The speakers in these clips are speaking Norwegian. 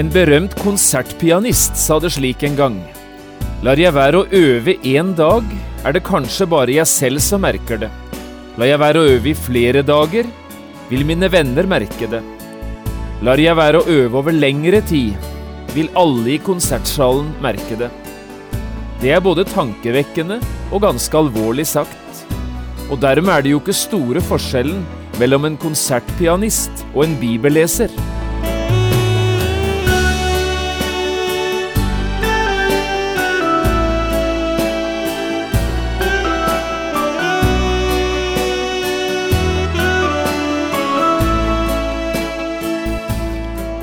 En berømt konsertpianist sa det slik en gang. Lar jeg være å øve én dag, er det kanskje bare jeg selv som merker det. Lar jeg være å øve i flere dager, vil mine venner merke det. Lar jeg være å øve over lengre tid, vil alle i konsertsalen merke det. Det er både tankevekkende og ganske alvorlig sagt. Og dermed er det jo ikke store forskjellen mellom en konsertpianist og en bibelleser.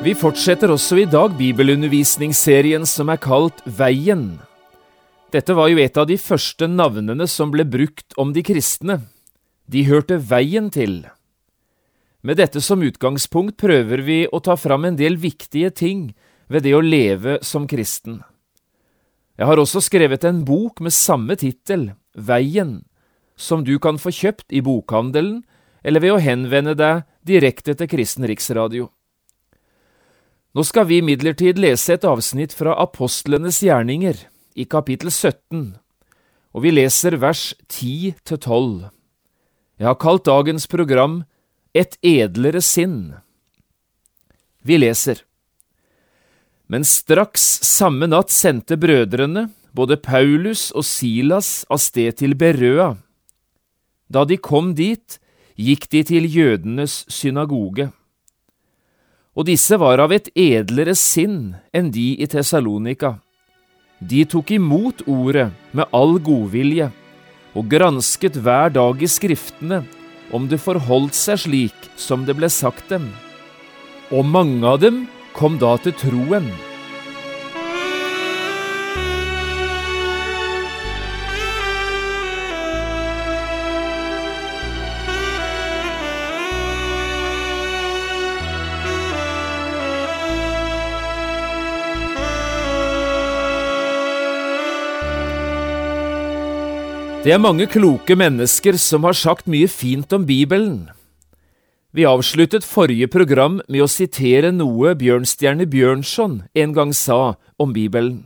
Vi fortsetter også i dag bibelundervisningsserien som er kalt Veien. Dette var jo et av de første navnene som ble brukt om de kristne. De hørte veien til. Med dette som utgangspunkt prøver vi å ta fram en del viktige ting ved det å leve som kristen. Jeg har også skrevet en bok med samme tittel, Veien, som du kan få kjøpt i bokhandelen eller ved å henvende deg direkte til Kristen Riksradio. Nå skal vi imidlertid lese et avsnitt fra Apostlenes gjerninger, i kapittel 17, og vi leser vers 10 til 12. Jeg har kalt dagens program Et edlere sinn. Vi leser. Men straks samme natt sendte brødrene, både Paulus og Silas, av sted til Berøa. Da de kom dit, gikk de til jødenes synagoge og disse var av et edlere sinn enn de i Tessalonika. De tok imot ordet med all godvilje, og gransket hver dag i Skriftene om det forholdt seg slik som det ble sagt dem. Og mange av dem kom da til troen. Det er mange kloke mennesker som har sagt mye fint om Bibelen. Vi avsluttet forrige program med å sitere noe Bjørnstjerne Bjørnson en gang sa om Bibelen.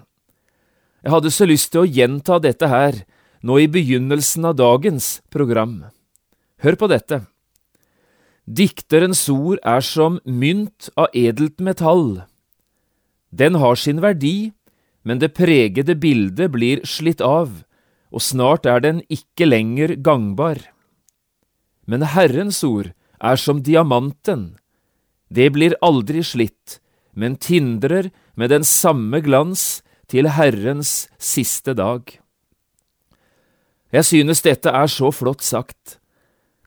Jeg hadde så lyst til å gjenta dette her, nå i begynnelsen av dagens program. Hør på dette. Dikterens ord er som mynt av edelt metall. Den har sin verdi, men det pregede bildet blir slitt av og snart er den ikke lenger gangbar. Men Herrens ord er som diamanten, det blir aldri slitt, men tindrer med den samme glans til Herrens siste dag. Jeg synes dette er så flott sagt.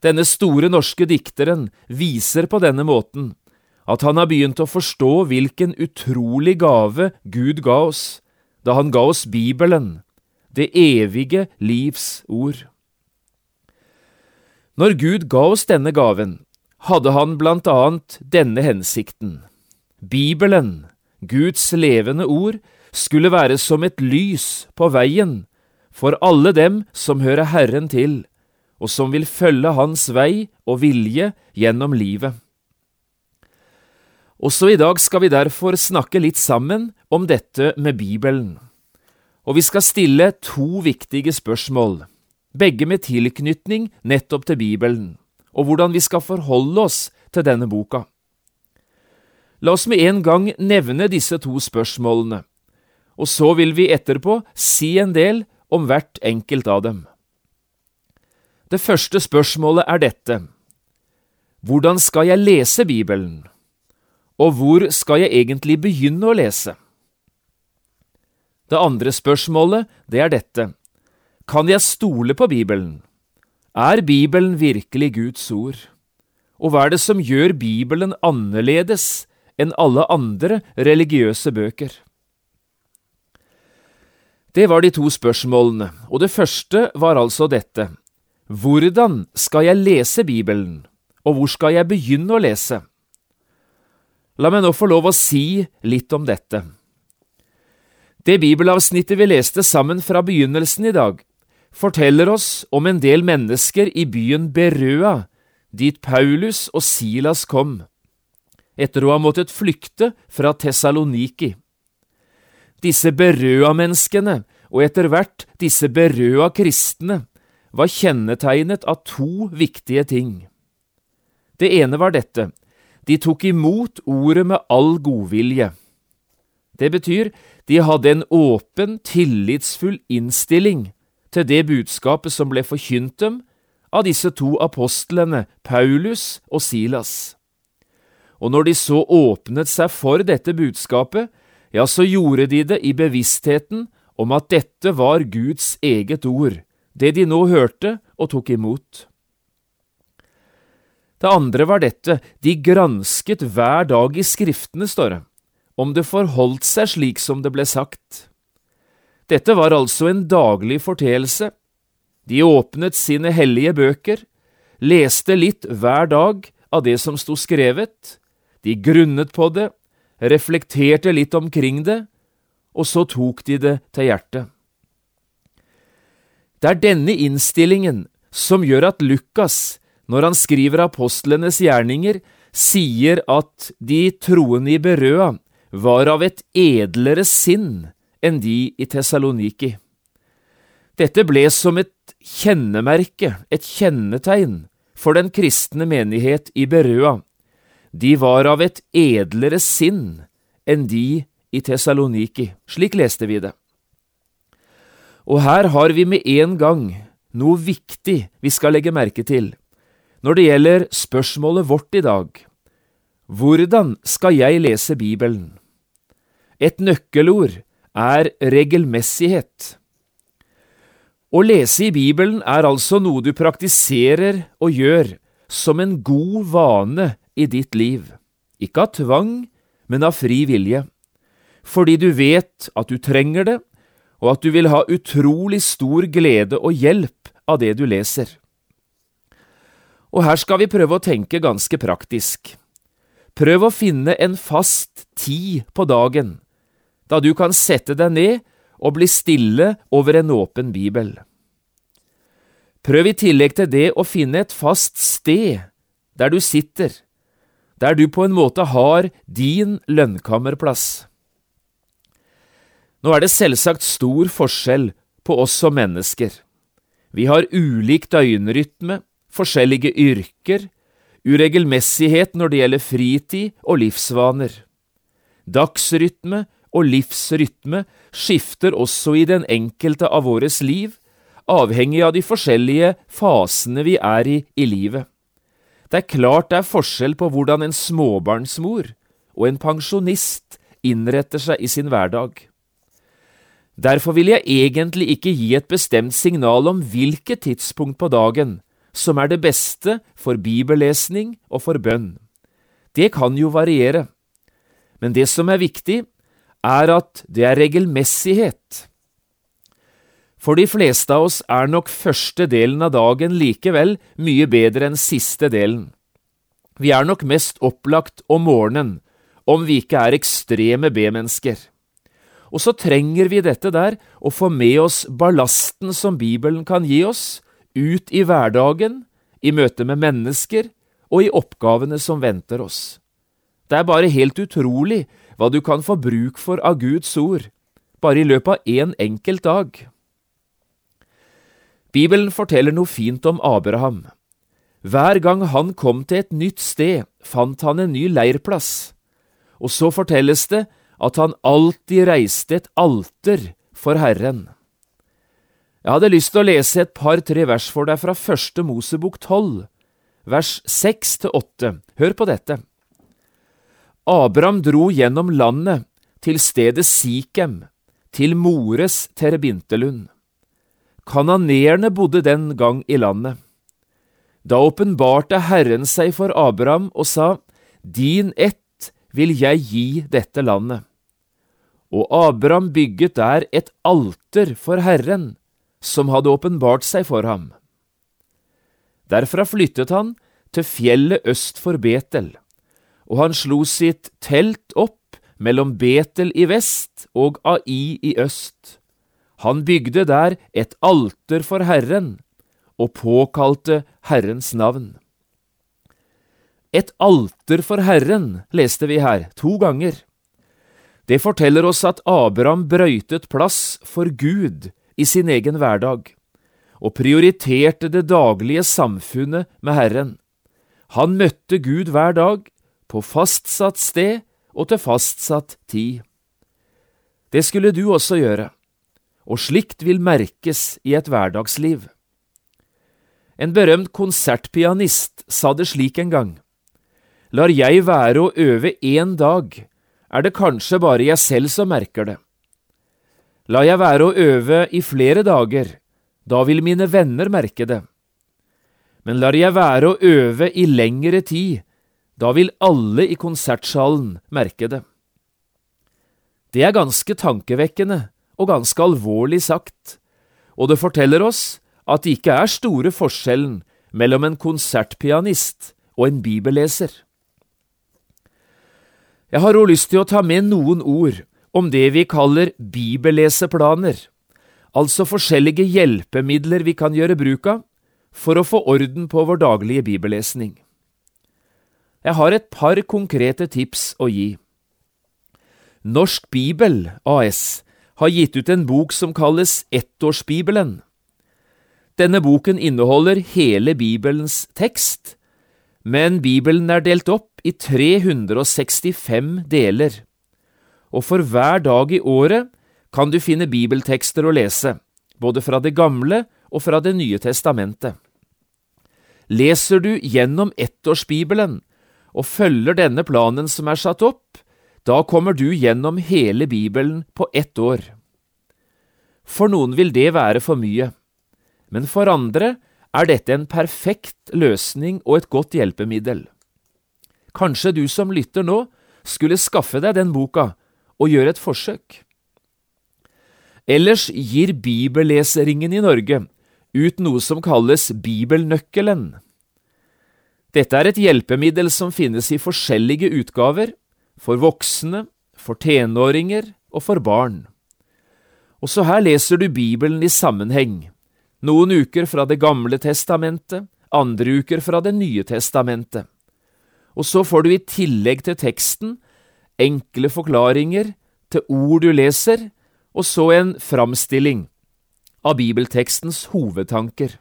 Denne store norske dikteren viser på denne måten at han har begynt å forstå hvilken utrolig gave Gud ga oss da han ga oss Bibelen, det evige livs ord. Når Gud ga oss denne gaven, hadde han blant annet denne hensikten. Bibelen, Guds levende ord, skulle være som et lys på veien for alle dem som hører Herren til, og som vil følge Hans vei og vilje gjennom livet. Også i dag skal vi derfor snakke litt sammen om dette med Bibelen og vi skal stille to viktige spørsmål, begge med tilknytning nettopp til Bibelen, og hvordan vi skal forholde oss til denne boka. La oss med en gang nevne disse to spørsmålene, og så vil vi etterpå si en del om hvert enkelt av dem. Det første spørsmålet er dette. Hvordan skal jeg lese Bibelen? Og hvor skal jeg egentlig begynne å lese? Det andre spørsmålet, det er dette. Kan jeg stole på Bibelen? Er Bibelen virkelig Guds ord? Og hva er det som gjør Bibelen annerledes enn alle andre religiøse bøker? Det var de to spørsmålene, og det første var altså dette. Hvordan skal jeg lese Bibelen, og hvor skal jeg begynne å lese? La meg nå få lov å si litt om dette. Det bibelavsnittet vi leste sammen fra begynnelsen i dag, forteller oss om en del mennesker i byen Berøa, dit Paulus og Silas kom, etter å ha måttet flykte fra Tessaloniki. Disse Berøa-menneskene, og etter hvert disse Berøa-kristne, var kjennetegnet av to viktige ting. Det ene var dette, de tok imot ordet med all godvilje. Det betyr de hadde en åpen, tillitsfull innstilling til det budskapet som ble forkynt dem av disse to apostlene, Paulus og Silas. Og når de så åpnet seg for dette budskapet, ja, så gjorde de det i bevisstheten om at dette var Guds eget ord, det de nå hørte og tok imot. Det andre var dette, de gransket hver dag i Skriftene, står det, om det forholdt seg slik som det ble sagt. Dette var altså en daglig forteelse. De åpnet sine hellige bøker, leste litt hver dag av det som sto skrevet, de grunnet på det, reflekterte litt omkring det, og så tok de det til hjertet. Det er denne innstillingen som gjør at Lukas, når han skriver apostlenes gjerninger, sier at de troende i Berøa var av et edlere sinn enn de i Tessaloniki. Dette ble som et kjennemerke, et kjennetegn, for den kristne menighet i Berøa. De var av et edlere sinn enn de i Tessaloniki. Slik leste vi det. Og her har vi med en gang noe viktig vi skal legge merke til når det gjelder spørsmålet vårt i dag. Hvordan skal jeg lese Bibelen? Et nøkkelord er regelmessighet. Å lese i Bibelen er altså noe du praktiserer og gjør som en god vane i ditt liv, ikke av tvang, men av fri vilje, fordi du vet at du trenger det, og at du vil ha utrolig stor glede og hjelp av det du leser. Og her skal vi prøve å tenke ganske praktisk. Prøv å finne en fast tid på dagen da du kan sette deg ned og bli stille over en åpen bibel. Prøv i tillegg til det å finne et fast sted der du sitter, der du på en måte har din lønnkammerplass. Nå er det selvsagt stor forskjell på oss som mennesker. Vi har ulik døgnrytme, forskjellige yrker, uregelmessighet når det gjelder fritid og livsvaner. Dagsrytme og livsrytme skifter også i den enkelte av våres liv, avhengig av de forskjellige fasene vi er i i livet. Det er klart det er forskjell på hvordan en småbarnsmor og en pensjonist innretter seg i sin hverdag. Derfor vil jeg egentlig ikke gi et bestemt signal om hvilket tidspunkt på dagen som er det beste for bibellesning og for bønn. Det kan jo variere, men det som er viktig, er at det er regelmessighet. For de fleste av oss er nok første delen av dagen likevel mye bedre enn siste delen. Vi er nok mest opplagt om morgenen, om vi ikke er ekstreme B-mennesker. Og så trenger vi dette der, å få med oss ballasten som Bibelen kan gi oss, ut i hverdagen, i møte med mennesker og i oppgavene som venter oss. Det er bare helt utrolig hva du kan få bruk for av Guds ord, bare i løpet av én en enkelt dag. Bibelen forteller noe fint om Abraham. Hver gang han kom til et nytt sted, fant han en ny leirplass, og så fortelles det at han alltid reiste et alter for Herren. Jeg hadde lyst til å lese et par–tre vers for deg fra Første Mosebok tolv, vers seks til åtte. Hør på dette. Abraham dro gjennom landet, til stedet Sikhem, til Mores terebintelund. Kananeerne bodde den gang i landet. Da åpenbarte Herren seg for Abraham og sa, Din ett vil jeg gi dette landet. Og Abraham bygget der et alter for Herren, som hadde åpenbart seg for ham. Derfra flyttet han til fjellet øst for Betel, og han slo sitt telt opp mellom Betel i vest og Ai i øst. Han bygde der et alter for Herren og påkalte Herrens navn. Et alter for Herren, leste vi her, to ganger. Det forteller oss at Abraham brøytet plass for Gud i sin egen hverdag, og prioriterte det daglige samfunnet med Herren. Han møtte Gud hver dag, på fastsatt sted og til fastsatt tid. Det skulle du også gjøre, og slikt vil merkes i et hverdagsliv. En berømt konsertpianist sa det slik en gang. Lar jeg være å øve én dag, er det kanskje bare jeg selv som merker det. La jeg være å øve i flere dager, da vil mine venner merke det. Men lar jeg være å øve i lengre tid, da vil alle i konsertsalen merke det. Det er ganske tankevekkende og ganske alvorlig sagt, og det forteller oss at det ikke er store forskjellen mellom en konsertpianist og en bibelleser. Jeg har òg lyst til å ta med noen ord om det vi kaller bibelleseplaner, altså forskjellige hjelpemidler vi kan gjøre bruk av for å få orden på vår daglige bibellesning. Jeg har et par konkrete tips å gi. Norsk Bibel AS har gitt ut en bok som kalles Ettårsbibelen. Denne boken inneholder hele Bibelens tekst, men Bibelen er delt opp i 365 deler, og for hver dag i året kan du finne bibeltekster å lese, både fra Det gamle og fra Det nye testamentet. Leser du gjennom ettårsbibelen og følger denne planen som er satt opp, da kommer du gjennom hele Bibelen på ett år. For noen vil det være for mye, men for andre er dette en perfekt løsning og et godt hjelpemiddel. Kanskje du som lytter nå skulle skaffe deg den boka og gjør et forsøk. Ellers gir Bibelleseringen i Norge ut noe som kalles Bibelnøkkelen. Dette er et hjelpemiddel som finnes i forskjellige utgaver, for voksne, for tenåringer og for barn. Også her leser du Bibelen i sammenheng, noen uker fra Det gamle testamentet, andre uker fra Det nye testamentet. Og så får du i tillegg til teksten enkle forklaringer til ord du leser, og så en framstilling av bibeltekstens hovedtanker.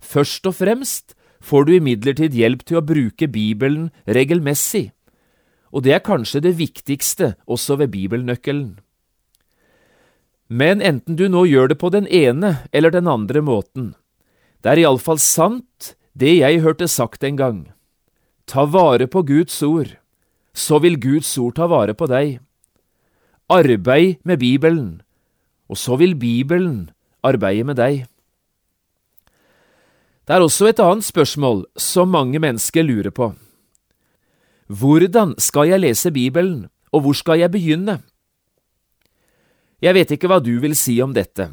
Først og fremst får du imidlertid hjelp til å bruke Bibelen regelmessig, og det er kanskje det viktigste også ved bibelnøkkelen. Men enten du nå gjør det på den ene eller den andre måten, det er iallfall sant det jeg hørte sagt en gang. Ta vare på Guds ord, så vil Guds ord ta vare på deg. Arbeid med Bibelen, og så vil Bibelen arbeide med deg. Det er også et annet spørsmål som mange mennesker lurer på. Hvordan skal jeg lese Bibelen, og hvor skal jeg begynne? Jeg vet ikke hva du vil si om dette,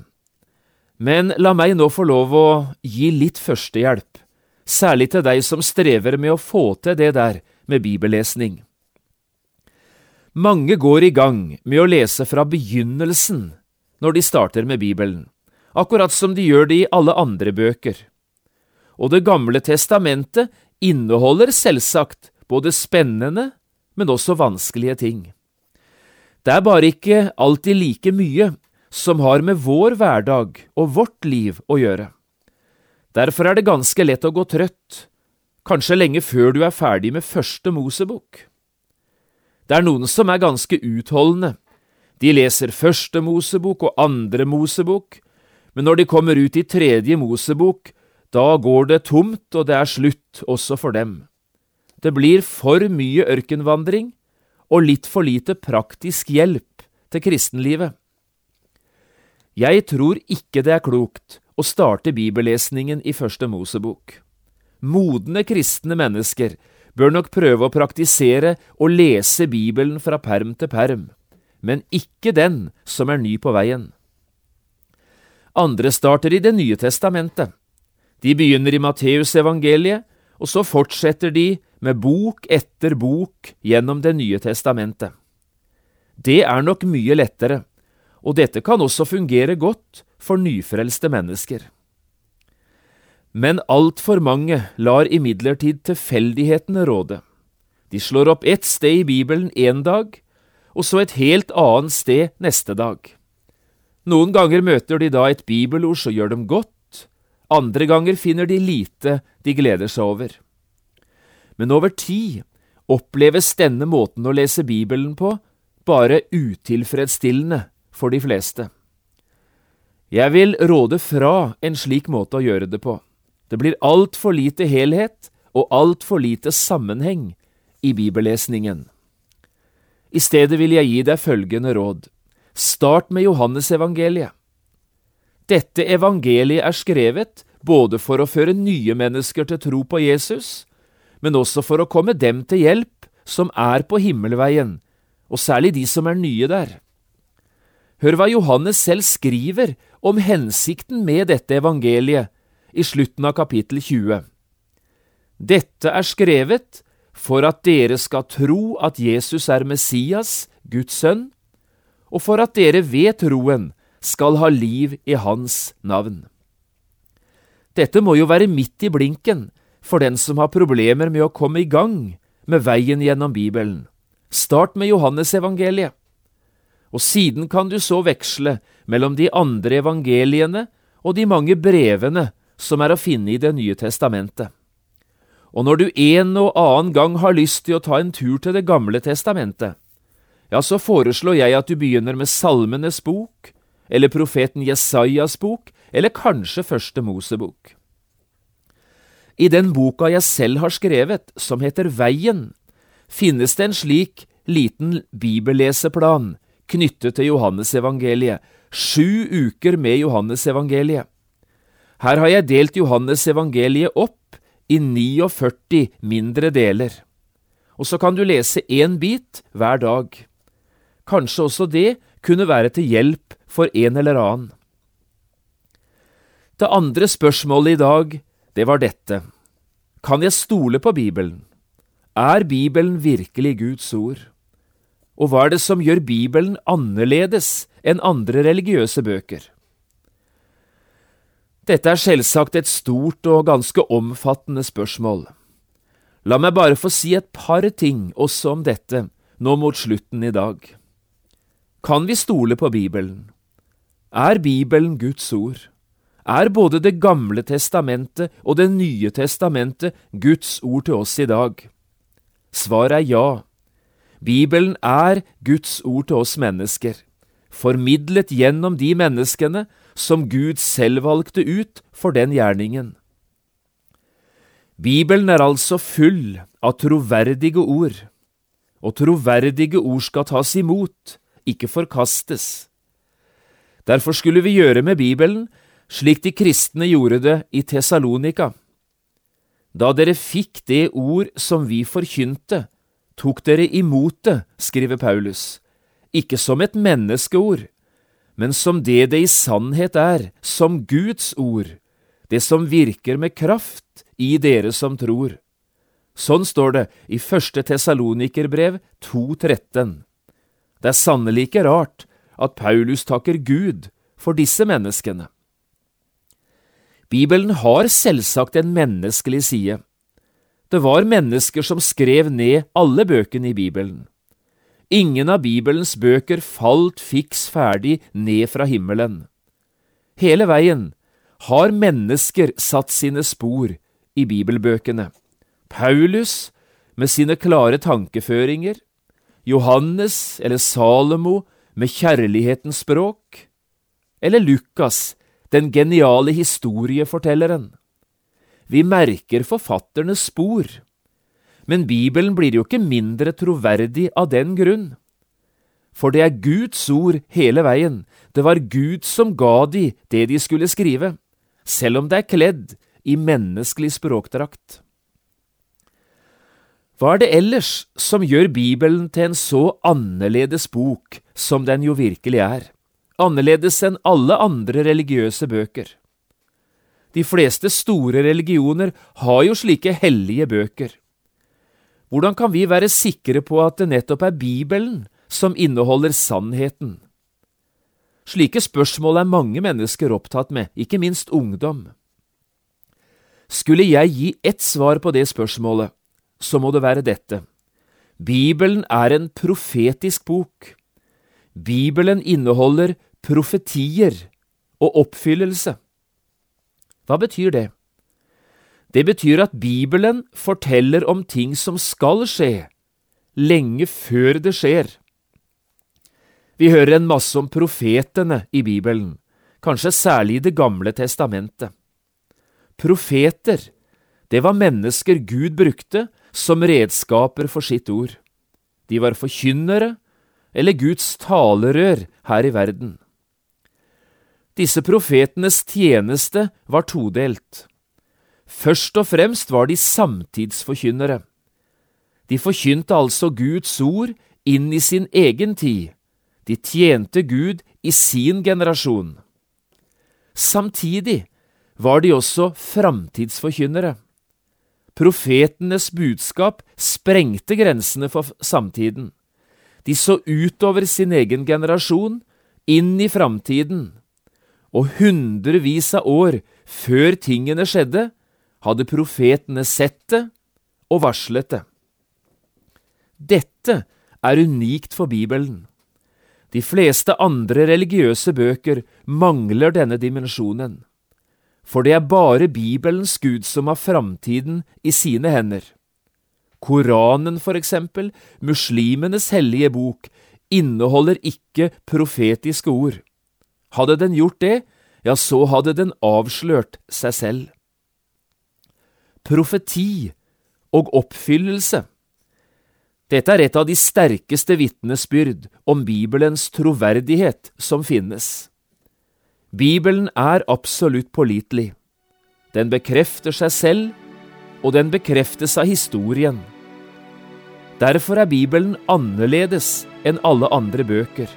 men la meg nå få lov å gi litt førstehjelp, særlig til deg som strever med å få til det der med bibellesning. Mange går i gang med å lese fra begynnelsen når de starter med Bibelen, akkurat som de gjør det i alle andre bøker. Og Det gamle testamentet inneholder selvsagt både spennende, men også vanskelige ting. Det er bare ikke alltid like mye som har med vår hverdag og vårt liv å gjøre. Derfor er det ganske lett å gå trøtt, kanskje lenge før du er ferdig med første Mosebok. Det er noen som er ganske utholdende. De leser første Mosebok og andre Mosebok, men når de kommer ut i tredje Mosebok, da går det tomt, og det er slutt også for dem. Det blir for mye ørkenvandring, og litt for lite praktisk hjelp til kristenlivet. Jeg tror ikke det er klokt å starte bibellesningen i Første Mosebok. modne kristne mennesker bør nok prøve å praktisere og lese Bibelen fra perm til perm, men ikke den som er ny på veien. Andre starter i Det nye testamentet. De begynner i Matteusevangeliet, og så fortsetter de med bok etter bok gjennom Det nye testamentet. Det er nok mye lettere, og dette kan også fungere godt for nyfrelste mennesker. Men altfor mange lar imidlertid tilfeldighetene råde. De slår opp ett sted i Bibelen én dag, og så et helt annet sted neste dag. Noen ganger møter de da et bibelord som gjør dem godt, andre ganger finner de lite de gleder seg over. Men over tid oppleves denne måten å lese Bibelen på bare utilfredsstillende for de fleste. Jeg vil råde fra en slik måte å gjøre det på. Det blir altfor lite helhet og altfor lite sammenheng i bibellesningen. I stedet vil jeg gi deg følgende råd. Start med Johannesevangeliet. Dette evangeliet er skrevet både for å føre nye mennesker til tro på Jesus, men også for å komme dem til hjelp som er på himmelveien, og særlig de som er nye der. Hør hva Johannes selv skriver om hensikten med dette evangeliet i slutten av kapittel 20. Dette er skrevet for at dere skal tro at Jesus er Messias, Guds sønn, og for at dere ved troen skal ha liv i Hans navn. Dette må jo være midt i blinken for den som har problemer med å komme i gang med veien gjennom Bibelen. Start med Johannesevangeliet, og siden kan du så veksle mellom de andre evangeliene og de mange brevene som er å finne i Det nye testamentet. Og når du en og annen gang har lyst til å ta en tur til Det gamle testamentet, ja, så foreslår jeg at du begynner med Salmenes bok, eller profeten Jesajas bok, eller kanskje Første Mosebok. I den boka jeg selv har skrevet, som heter Veien, finnes det en slik liten bibelleseplan knyttet til Johannesevangeliet, sju uker med Johannesevangeliet. Her har jeg delt Johannes evangeliet opp i 49 mindre deler, og så kan du lese én bit hver dag. Kanskje også det kunne være til hjelp for en eller annen. Det andre spørsmålet i dag, det var dette. Kan jeg stole på Bibelen? Er Bibelen virkelig Guds ord? Og hva er det som gjør Bibelen annerledes enn andre religiøse bøker? Dette er selvsagt et stort og ganske omfattende spørsmål. La meg bare få si et par ting også om dette nå mot slutten i dag. Kan vi stole på Bibelen? Er Bibelen Guds ord? Er både Det gamle testamentet og Det nye testamentet Guds ord til oss i dag? Svaret er ja. Bibelen er Guds ord til oss mennesker, formidlet gjennom de menneskene som Gud selv valgte ut for den gjerningen. Bibelen er altså full av troverdige ord, og troverdige ord skal tas imot, ikke forkastes. Derfor skulle vi gjøre med Bibelen slik de kristne gjorde det i Tessalonika. Da dere fikk det ord som vi forkynte, tok dere imot det, skriver Paulus, ikke som et menneskeord, men som det det i sannhet er, som Guds ord, det som virker med kraft i dere som tror. Sånn står det i første Tessalonikerbrev 2.13. Det er sannelig ikke rart at Paulus takker Gud for disse menneskene. Bibelen har selvsagt en menneskelig side. Det var mennesker som skrev ned alle bøkene i Bibelen. Ingen av Bibelens bøker falt fiks ferdig ned fra himmelen. Hele veien har mennesker satt sine spor i bibelbøkene. Paulus med sine klare tankeføringer, Johannes eller Salomo med kjærlighetens språk, eller Lukas, den geniale historiefortelleren. Vi merker forfatternes spor men Bibelen blir jo ikke mindre troverdig av den grunn. For det er Guds ord hele veien, det var Gud som ga de det de skulle skrive, selv om det er kledd i menneskelig språkdrakt. Hva er det ellers som gjør Bibelen til en så annerledes bok som den jo virkelig er, annerledes enn alle andre religiøse bøker? De fleste store religioner har jo slike hellige bøker. Hvordan kan vi være sikre på at det nettopp er Bibelen som inneholder sannheten? Slike spørsmål er mange mennesker opptatt med, ikke minst ungdom. Skulle jeg gi ett svar på det spørsmålet, så må det være dette. Bibelen er en profetisk bok. Bibelen inneholder profetier og oppfyllelse. Hva betyr det? Det betyr at Bibelen forteller om ting som skal skje, lenge før det skjer. Vi hører en masse om profetene i Bibelen, kanskje særlig i Det gamle testamentet. Profeter, det var mennesker Gud brukte som redskaper for sitt ord. De var forkynnere eller Guds talerør her i verden. Disse profetenes tjeneste var todelt. Først og fremst var de samtidsforkynnere. De forkynte altså Guds ord inn i sin egen tid de tjente Gud i sin generasjon. Samtidig var de også framtidsforkynnere. Profetenes budskap sprengte grensene for samtiden. De så utover sin egen generasjon, inn i framtiden. Og hundrevis av år før tingene skjedde, hadde profetene sett det og varslet det. Dette er unikt for Bibelen. De fleste andre religiøse bøker mangler denne dimensjonen, for det er bare Bibelens Gud som har framtiden i sine hender. Koranen, for eksempel, muslimenes hellige bok, inneholder ikke profetiske ord. Hadde den gjort det, ja, så hadde den avslørt seg selv. Profeti og oppfyllelse dette er et av de sterkeste vitnesbyrd om Bibelens troverdighet som finnes. Bibelen er absolutt pålitelig. Den bekrefter seg selv, og den bekreftes av historien. Derfor er Bibelen annerledes enn alle andre bøker.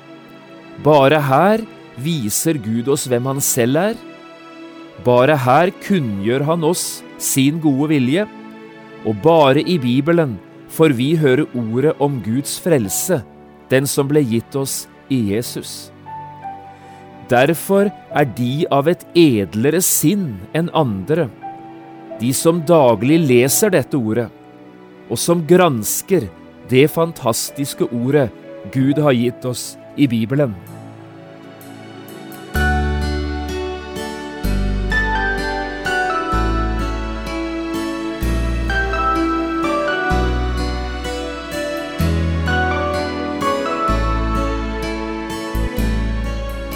Bare her viser Gud oss hvem Han selv er. Bare her kunngjør Han oss sin gode vilje, og bare i Bibelen får vi høre ordet om Guds frelse, den som ble gitt oss i Jesus. Derfor er de av et edlere sinn enn andre, de som daglig leser dette ordet, og som gransker det fantastiske ordet Gud har gitt oss i Bibelen.